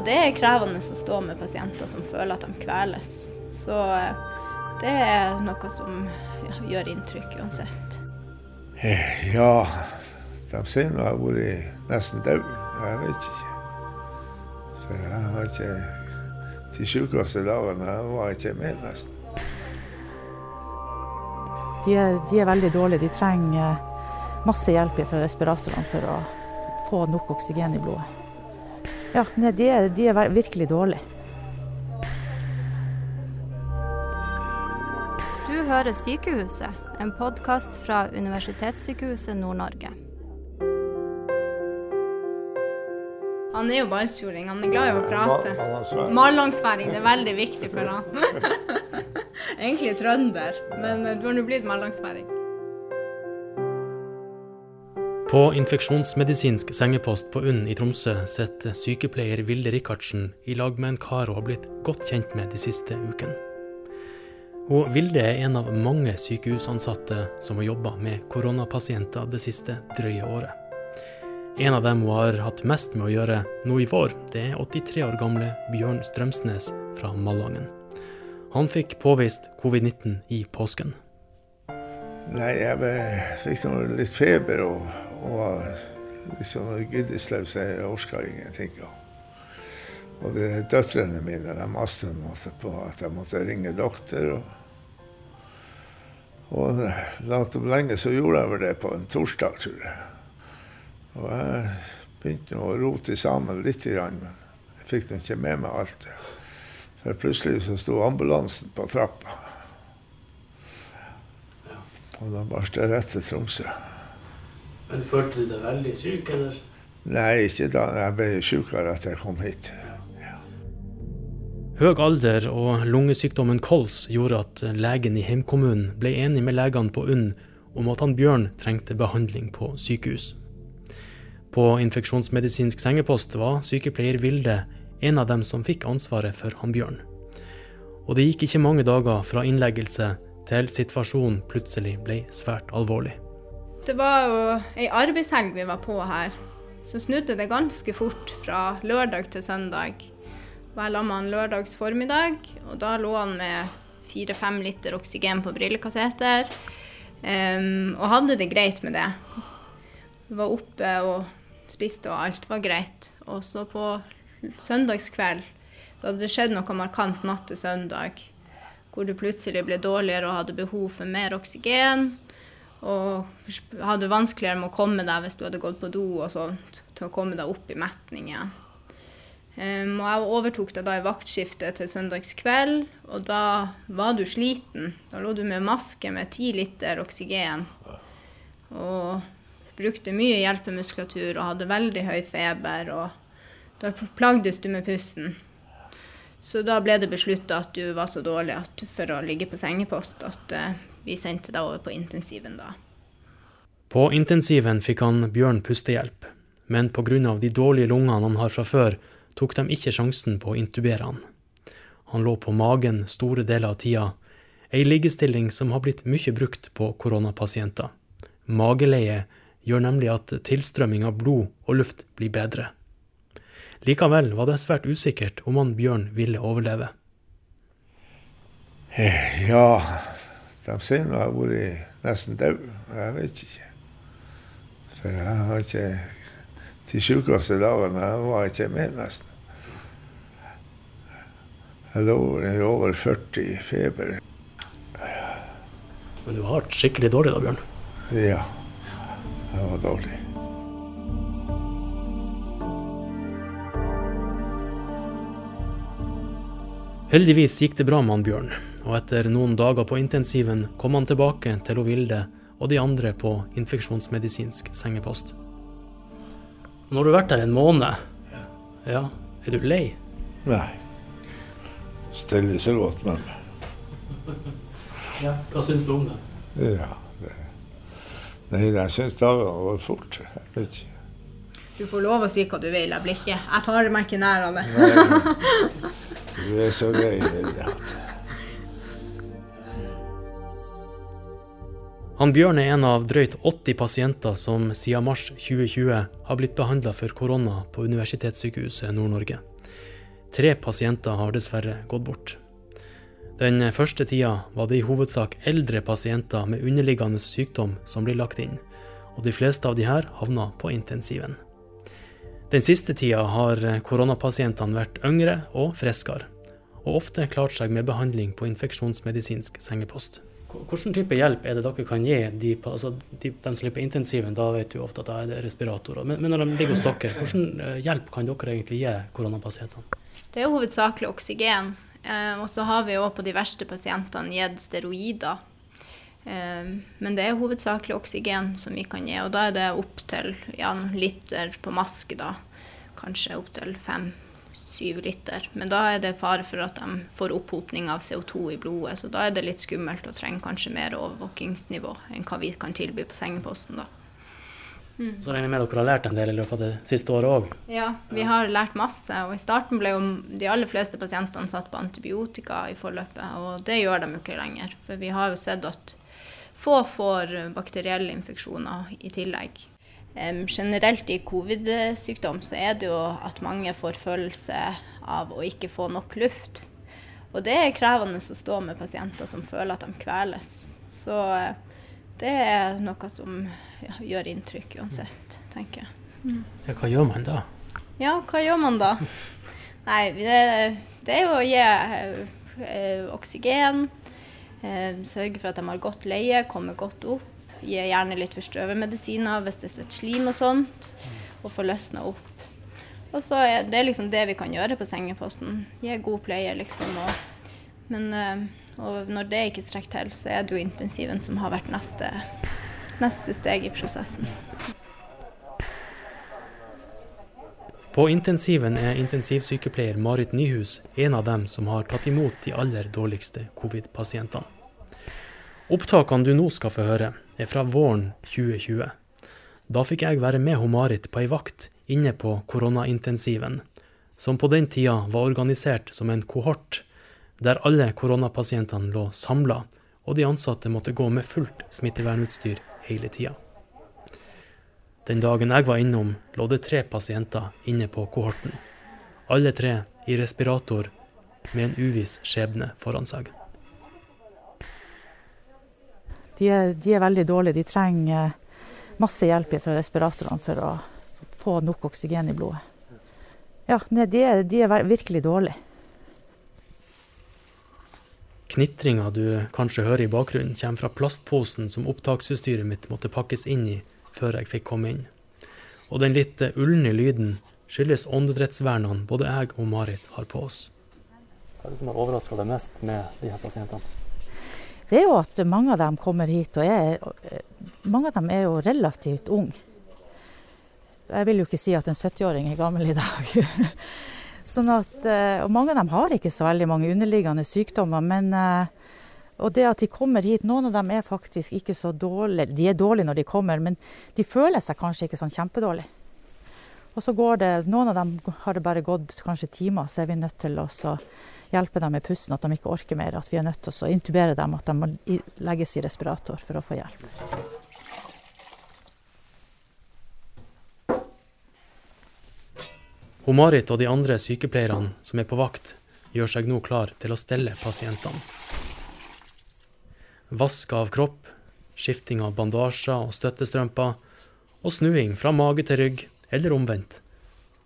Og det er krevende å stå med pasienter som føler at de kveles. Så eh, det er noe som ja, gjør inntrykk uansett. Ja, de sier nå jeg har vært nesten død. Jeg vet ikke. For jeg har ikke De sjukeste dagene jeg var ikke med, nesten. De er, de er veldig dårlige. De trenger masse hjelp fra respiratorene for å få nok oksygen i blodet. Ja, nei, de, er, de er virkelig dårlige. Du hører Sykehuset, en podkast fra Universitetssykehuset Nord-Norge. Han er jo balsfjording, han er glad i å prate. Mallangsværing. Det er veldig viktig for han. Egentlig trønder, men du har nå blitt mallangsværing. På infeksjonsmedisinsk sengepost på UNN i Tromsø sitter sykepleier Vilde Rikardsen i lag med en kar hun har blitt godt kjent med de siste ukene. Og Vilde er en av mange sykehusansatte som har jobba med koronapasienter det siste drøye året. En av dem hun har hatt mest med å gjøre nå i vår, det er 83 år gamle Bjørn Strømsnes fra Malangen. Han fikk påvist covid-19 i påsken. Nei, jeg fikk litt feber og, og liksom giddesløs. Jeg orka ingenting. Og, og det, døtrene mine de maste masse på at jeg måtte ringe doktor. Og, og langt om lenge så gjorde jeg vel det på en torsdag, tror jeg. Og jeg begynte å rote sammen litt, men jeg fikk nå ikke med meg alt. For plutselig så sto ambulansen på trappa. Og da barst jeg rett til Tromsø. Men Følte du deg veldig syk, eller? Nei, ikke da. Jeg ble sykere etter jeg kom hit. Høg alder og lungesykdommen kols gjorde at legen i hjemkommunen ble enig med legene på UNN om at han Bjørn trengte behandling på sykehus. På infeksjonsmedisinsk sengepost var sykepleier Vilde en av dem som fikk ansvaret for han Bjørn. Og det gikk ikke mange dager fra innleggelse til situasjonen plutselig ble svært alvorlig. Det var jo ei arbeidshelg vi var på her. Så snudde det ganske fort fra lørdag til søndag. Var jeg la med han lørdags formiddag, og da lå han med fire-fem liter oksygen på brillekaseter. Um, og hadde det greit med det. Var oppe og spiste, og alt var greit. Og så på søndagskveld, da hadde det skjedd noe markant natt til søndag, hvor du plutselig ble dårligere og hadde behov for mer oksygen. Og hadde vanskeligere med å komme deg hvis du hadde gått på do og sånt, til å komme deg opp i metning igjen. Um, og jeg overtok deg da i vaktskiftet til søndagskveld, og da var du sliten. Da lå du med maske med ti liter oksygen. Og brukte mye hjelpemuskulatur og hadde veldig høy feber. Og da plagdes du med pusten. Så da ble det beslutta at du var så dårlig at for å ligge på sengepost at eh, vi sendte deg over på intensiven da. På intensiven fikk han Bjørn pustehjelp, men pga. de dårlige lungene han har fra før, tok de ikke sjansen på å intubere han. Han lå på magen store deler av tida, ei liggestilling som har blitt mye brukt på koronapasienter. Mageleie gjør nemlig at tilstrømming av blod og luft blir bedre. Likevel var det svært usikkert om han Bjørn ville overleve. Eh, Ja, de sier nå har vært nesten død. Jeg vet ikke. For jeg har ikke De sjukeste dagene jeg var ikke med, nesten. Jeg lå i over 40 i feber. Men du har vært skikkelig dårlig da, Bjørn. Ja, jeg var dårlig. Heldigvis gikk det bra med han Bjørn, og etter noen dager på intensiven kom han tilbake til Vilde og de andre på infeksjonsmedisinsk sengepost. Nå har du vært der en måned. Ja, er du lei? Nei. Steller seg godt med meg. Ja. Hva syns du om det? Ja, det. Nei, jeg syns det går fort. Jeg vet ikke. Du får lov å si hva du vil, jeg blir ikke Jeg tar meg ikke nær av det. Du er så gøy, Vilde. Han Bjørn er en av drøyt 80 pasienter som siden mars 2020 har blitt behandla for korona på Universitetssykehuset Nord-Norge. Tre pasienter har dessverre gått bort. Den første tida var det i hovedsak eldre pasienter med underliggende sykdom som ble lagt inn, og de fleste av de her havna på intensiven. Den siste tida har koronapasientene vært yngre og friskere, og ofte klart seg med behandling på infeksjonsmedisinsk sengepost. Hvilken type hjelp er det dere kan gi de, altså de, de som ligger på intensiven? Da vet du ofte at det er respiratorer. Men, men når de ligger hos dere, hvilken eh, hjelp kan dere egentlig gi koronapasientene? Det er hovedsakelig oksygen. Eh, og så har vi òg på de verste pasientene gitt steroider. Eh, men det er hovedsakelig oksygen som vi kan gi, og da er det opptil ja, liter på maske, da. Kanskje opptil fem-syv liter. Men da er det fare for at de får opphopning av CO2 i blodet, så da er det litt skummelt og trenger kanskje mer overvåkingsnivå enn hva vi kan tilby på sengeposten, da. Mm. Så regner jeg med dere har lært en del i løpet av det siste året òg? Ja, vi har lært masse. Og i starten ble jo de aller fleste pasientene satt på antibiotika i forløpet, og det gjør de jo ikke lenger. For vi har jo sett at få får bakterielle infeksjoner i tillegg. Generelt i covid-sykdom så er det jo at mange får følelse av å ikke få nok luft. Og det er krevende å stå med pasienter som føler at de kveles. Så uh, det er noe som ja, gjør inntrykk uansett, tenker jeg. Mm. Ja, hva gjør man da? Ja, hva gjør man da? Nei, det, det er jo å gi eh, oksygen, eh, sørge for at de har godt leie, kommer godt opp. Gi gjerne litt forstøvermedisiner hvis det sitter slim og sånt, og få løsna opp. Og så er det liksom det vi kan gjøre på sengeposten. Gi god pleie, liksom. Og, men eh, og når det ikke strekker til, så er det jo intensiven som har vært neste, neste steg i prosessen. På intensiven er intensivsykepleier Marit Nyhus en av dem som har tatt imot de aller dårligste covid-pasientene. Opptakene du nå skal få høre, er fra våren 2020. Da fikk jeg være med Marit på ei vakt inne på koronaintensiven, som på den tida var organisert som en kohort der alle koronapasientene lå samla, og de ansatte måtte gå med fullt smittevernutstyr hele tida. Den dagen jeg var innom, lå det tre pasienter inne på kohorten. Alle tre i respirator med en uviss skjebne foran seg. De er, de er veldig dårlige. De trenger masse hjelp fra respiratorene for å få nok oksygen i blodet. Ja, de er, de er virkelig dårlige. Knitringa du kanskje hører i bakgrunnen, kommer fra plastposen som opptaksutstyret mitt måtte pakkes inn i før jeg fikk komme inn. Og den litt ulne lyden skyldes åndedrettsvernene både jeg og Marit har på oss. Hva er det som har overraska deg mest med de her pasientene? Det er jo at mange av dem kommer hit, og er, mange av dem er jo relativt unge. Jeg vil jo ikke si at en 70-åring er gammel i dag. Sånn at, eh, og mange av dem har ikke så veldig mange underliggende sykdommer. men eh, og det at de kommer hit, Noen av dem er faktisk ikke så dårlige. De er dårlige når de kommer, men de føler seg kanskje ikke sånn kjempedårlig. Og så går det, Noen av dem har det bare gått kanskje timer, så er vi nødt til å hjelpe dem med pusten, at de ikke orker mer. At vi er nødt til å intubere dem, at de må legges i respirator for å få hjelp. Hun Marit og de andre sykepleierne som er på vakt, gjør seg nå klar til å stelle pasientene. Vask av kropp, skifting av bandasjer og støttestrømper, og snuing fra mage til rygg, eller omvendt.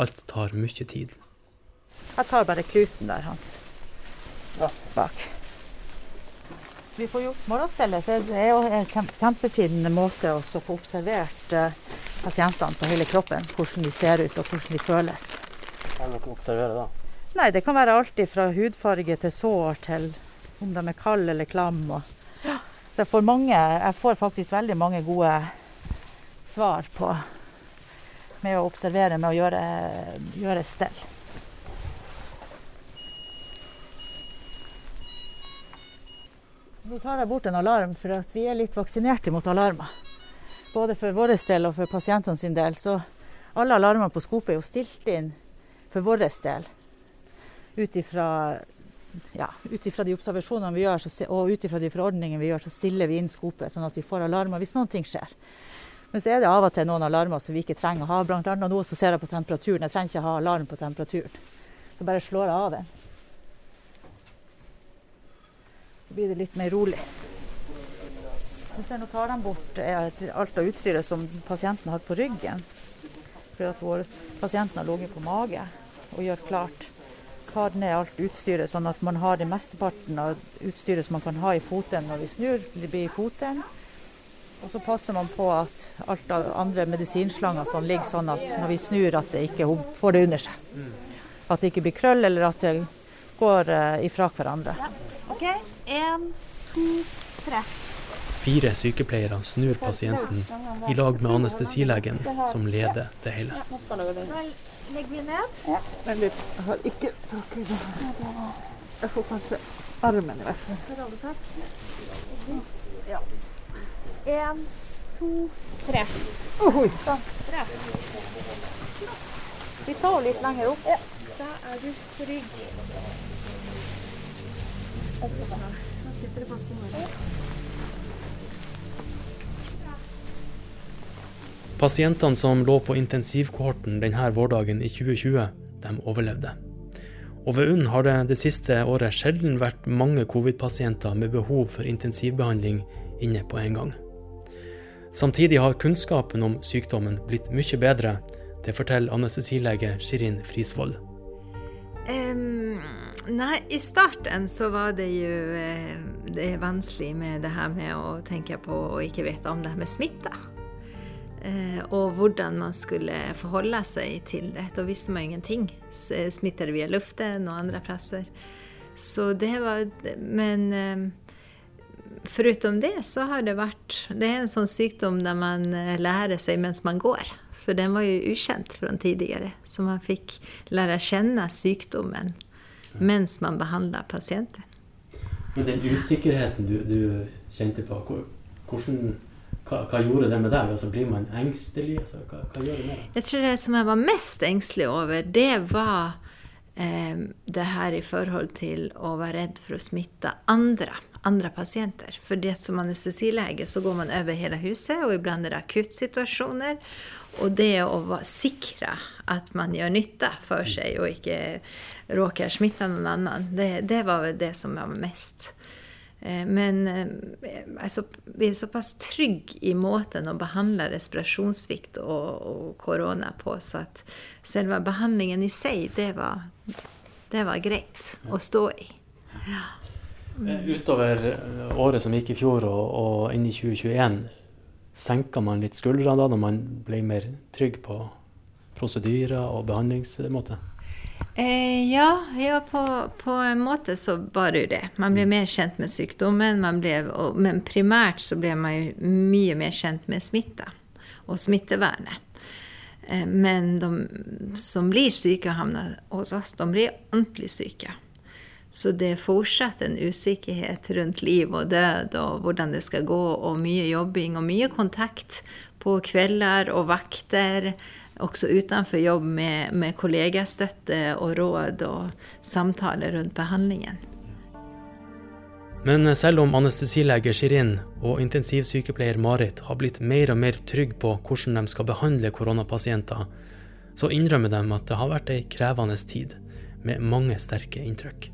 Alt tar mye tid. Jeg tar bare kluten der hans. Ja. Bak. Vi får gjort morgenstellet, så det er jo en kjempefin måte å få observert eh, pasientene på hele kroppen. Hvordan de ser ut og hvordan de føles. Hva kan dere observere da? Nei, Det kan være alt fra hudfarge til sår til om de er kalde eller klamme. Ja. Jeg får, mange, jeg får faktisk veldig mange gode svar på med å observere, med å gjøre, gjøre stell. Nå tar jeg bort en alarm, for vi er litt vaksinerte mot alarmer. Både for vår del og for pasientene sin del. Så alle alarmer på skopet er jo stilt inn for vår del. Ut ifra ja, de observasjonene vi gjør, så, og ut ifra de forordningene vi gjør, så stiller vi inn skopet, sånn at vi får alarmer hvis noen ting skjer. Men så er det av og til noen alarmer som vi ikke trenger å ha. Blant annet nå så ser jeg på temperaturen. Jeg trenger ikke ha alarm på temperaturen. Så bare slår jeg av den. Så blir det litt mer rolig. Nå tar dem bort alt av utstyret som pasienten har på ryggen. For at vår pasienten har ligget på mage og gjør klart. Tar ned alt utstyret, sånn at man har det mesteparten av utstyret som man kan ha i foten når vi snur, blir i foten. Og så passer man på at alt av andre medisinslanger sånn ligger sånn at når vi snur, at det ikke får det under seg. At det ikke blir krøll, eller at det går uh, ifra hverandre. Ja. OK. Én, to, tre. Fire sykepleiere snur pasienten i lag med anestesilegen, som leder det hele. Legger vi ned. Ja, men litt, jeg har ikke tak i det. Jeg får kanskje armen i hvert fall. Ja. En, to, tre. Oi. Tre. Vi tar litt lenger opp. Ja. Da er du trygg. Nå sitter det fast i håret. Pasientene som lå på intensivkohorten denne vårdagen i 2020, de overlevde. Og ved UNN har det det siste året sjelden vært mange covid-pasienter med behov for intensivbehandling inne på en gang. Samtidig har kunnskapen om sykdommen blitt mye bedre. Det forteller anestesilege Shirin Frisvold. Um, nei, i starten så var det jo uh, det vanskelig med det her med å tenke på og ikke vite om det her med smitte. Eh, og hvordan man skulle forholde seg til det. Da visste man ingenting. Smitter det via luften og andre plasser. Så det var Men eh, foruten det så har det vært Det er en sånn sykdom der man eh, lærer seg mens man går. For den var jo ukjent fra tidligere. Så man fikk lære å kjenne sykdommen mens man behandla pasienten. Men den usikkerheten du, du kjente på, hvordan hva, hva, gjorde det med deg? Altså, blir man engstelig? Altså, hva, hva, gjør det med deg? Jeg tror det som jeg var mest engstelig over, det var eh, det her i forhold til å være redd for å smitte andre, andre pasienter. For det som anestesilege så går man over hele huset, og iblant er det akuttsituasjoner. Og det å sikre at man gjør nytte for seg og ikke råker smitte noen annen, det, det var det som var mest Eh, men altså, vi er såpass trygge i måten å behandle respirasjonssvikt og, korona på, så at selve behandlingen i seg, det var, det var greit å stå i. Ja. Mm. Utover året som gikk i fjor og, og inn i 2021, senka man litt skuldrene da når man ble mer trygg på prosedyrer og behandlingsmåte? Eh, ja, ja på, på, en måte så var det jo det. Man ble mer kjent med sykdommen, ble, og, men primært så ble man jo mye mer kjent med smitta og smittevernet. Eh, men de som blir syke og havner hos oss, de blir ordentlig syke. Så det er fortsatt en usikkerhet rundt liv og død og hvordan det skal gå, og mye jobbing og mye kontakt på kvelder og vakter også utenfor jobb med, med kollegastøtte og råd og samtaler rundt behandlingen. Men selv om anestesilege Shirin og intensivsykepleier Marit har blitt mer og mer trygge på hvordan de skal behandle koronapasienter, så innrømmer de at det har vært ei krevende tid, med mange sterke inntrykk.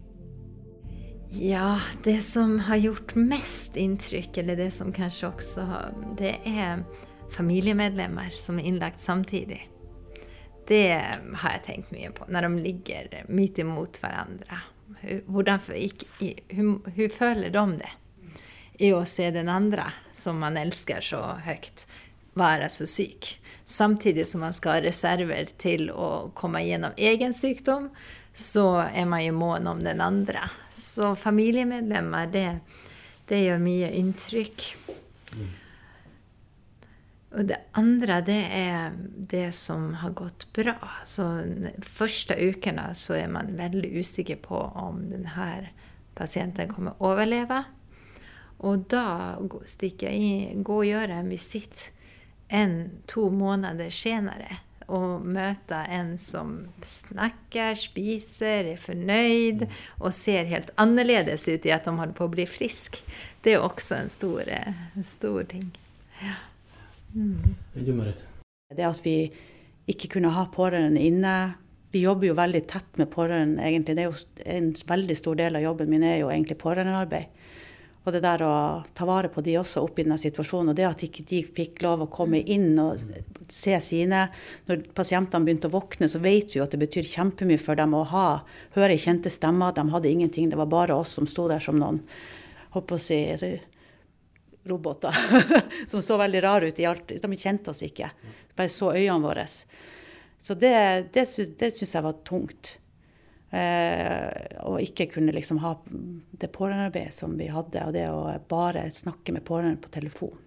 Ja, det som har gjort mest inntrykk, eller det som kanskje også har Det er familiemedlemmer som er innlagt samtidig. Det har jeg tenkt mye på når de ligger midt imot hverandre. Hvordan hun, føler de det i å se den andre som man elsker så høyt, være så syk. Samtidig som man skal ha reserver til å komme gjennom egen sykdom, så er man jo mån om den andre. Så familiemedlemmer, det, det gjør mye inntrykk. Mm. Og det andre, det er det som har gått bra. Så første ukene så er man veldig usikker på om denne pasienten kommer å overleve. Og da stikker jeg inn, går og gjøre en visitt en-to måneder senere. Og møte en som snakker, spiser, er fornøyd og ser helt annerledes ut i at de holder på å bli frisk. Det er også en stor, en stor ting. Ja. Mm. Det at vi ikke kunne ha pårørende inne, vi jobber jo veldig tett med pårørende, egentlig. Det er jo en veldig stor del av jobben min er jo egentlig pårørendearbeid. Og det der å ta vare på de også oppi denne situasjonen, og det at ikke de fikk lov å komme inn og se sine Når pasientene begynte å våkne, så vet vi jo at det betyr kjempemye for dem å ha, høre kjente stemmer. De hadde ingenting, det var bare oss som sto der som noen holdt på å si, roboter. som så veldig rare ut i alt. De kjente oss ikke. Bare så øynene våre. Så det, det, det syns jeg var tungt. Eh, og ikke kunne liksom ha det pårørendearbeidet som vi hadde, og det å bare snakke med pårørende på telefon.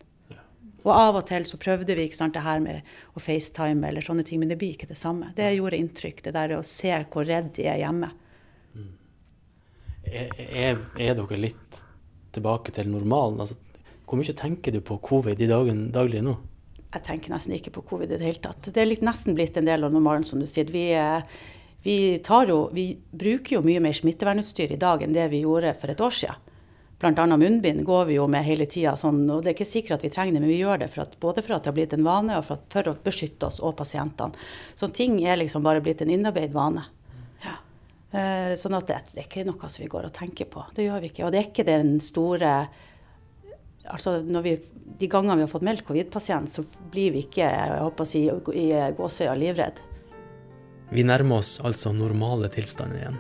Og av og til så prøvde vi ikke sant, det her med å FaceTime eller sånne ting, men det blir ikke det samme. Det gjorde inntrykk, det der å se hvor redd de er hjemme. Mm. Er, er, er, dere litt tilbake til normalen? Altså, hvor mye tenker du på covid i dagen, daglig nå? Jeg tenker nesten ikke på covid i det hele tatt. Det er litt, nesten blitt en del av normalen, som du sier. Vi, vi, jo, vi bruker jo mye mer smittevernutstyr i dag enn det vi gjorde for et år siden. Bl.a. munnbind går vi jo med hele tida. Sånn, det er ikke sikkert at vi trenger det, men vi gjør det for at, både for at det har blitt en vane, og for, at, for å beskytte oss og pasientene. Så ting er liksom bare blitt en innarbeidet vane. Ja. Eh, sånn at det, det, er ikke noe som vi går og tenker på. Det gjør vi ikke. Og det er ikke den store Altså vi, De gangene vi har fått meldt covid-pasient, så blir vi ikke jeg håper å si, i gåsøya livredd. Vi nærmer oss altså normale tilstander igjen.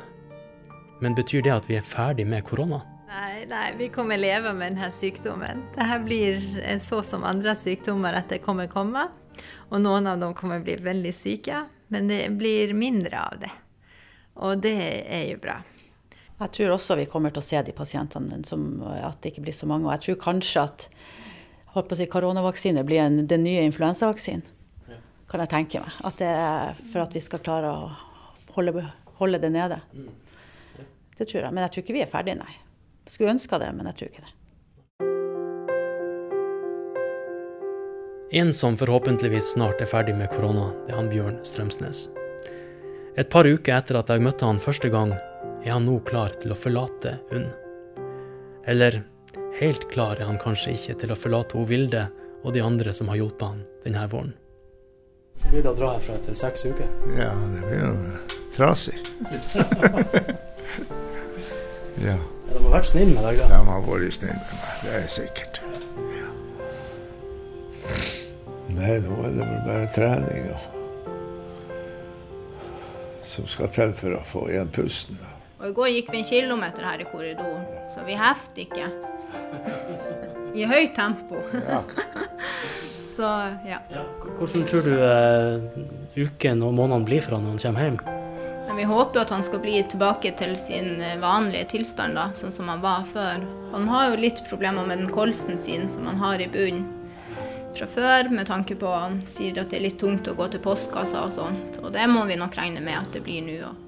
Men betyr det at vi er ferdig med korona? Nei, nei, vi kommer leve med denne sykdommen. Dette blir så som andre sykdommer at det kommer komme. Og noen av dem kommer bli veldig syke, men det blir mindre av det. Og det er jo bra. Jeg tror også vi kommer til å se de pasientene, som, at det ikke blir så mange. Og jeg tror kanskje at holdt på å si, koronavaksine blir en, den nye influensavaksinen. Kan jeg tenke meg. At det er for at vi skal klare å holde, holde det nede. Mm. Det tror jeg. Men jeg tror ikke vi er ferdige, nei. Skulle ønska det, men jeg tror ikke det. En som forhåpentligvis snart er ferdig med korona, det er han Bjørn Strømsnes. Et par uker etter at jeg møtte han første gang, er han nå klar til å forlate UNN. Eller helt klar er han kanskje ikke til å forlate hun Vilde og de andre som har hjulpet han denne våren. Så blir det å dra herfra etter seks uker? Ja, det blir jo trasig. ja. De har vært snille med deg? Da. De har vært snille med meg, det er sikkert. Ja. Nei, nå er det vel bare trening og, som skal til for å få igjen pusten. Da. Og I går gikk vi en kilometer her i korridoren, så vi hefter ikke. I høyt tempo. Ja. så ja. ja. Hvordan tror du uh, uken og månedene blir for han når han kommer hjem? Men vi håper jo at han skal bli tilbake til sin eh, vanlige tilstand, da, sånn som han var før. Han har jo litt problemer med den kolsen sin som han har i bunnen fra før, med tanke på han sier at det er litt tungt å gå til postkassa og sånt. Og det må vi nok regne med at det blir nå òg.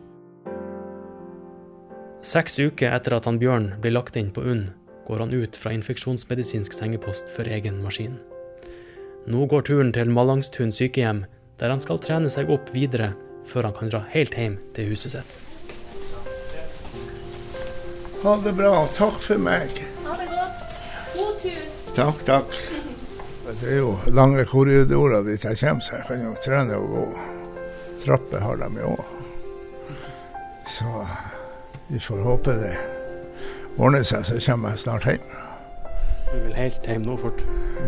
Seks uker etter at han Bjørn blir lagt inn på UNN, går han ut fra infeksjonsmedisinsk sengepost for egen maskin. Nå går turen til Malangstun sykehjem, der han skal trene seg opp videre før han kan dra helt hjem til huset sitt. Ha det bra. Takk for meg. Ha det godt. God tur. Takk, takk. Det er jo lange korridorer dit jeg kommer, så jeg kan jo trene og gå. Trapper har de jo òg. Så vi får håpe det ordner seg, så kommer jeg snart hjem. Du vil helt hjem nå fort?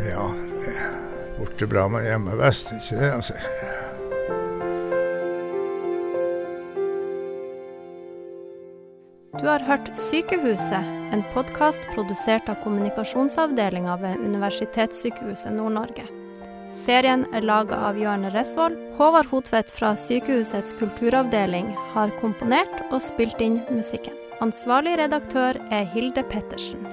Ja, det er borte bra, men hjemme best, ikke det? altså. Du har hørt Sykehuset, en podkast produsert av kommunikasjonsavdelinga ved Universitetssykehuset Nord-Norge. Serien er laga av Jørn Resvoll. Håvard Hotvedt fra Sykehusets kulturavdeling har komponert og spilt inn musikken. Ansvarlig redaktør er Hilde Pettersen.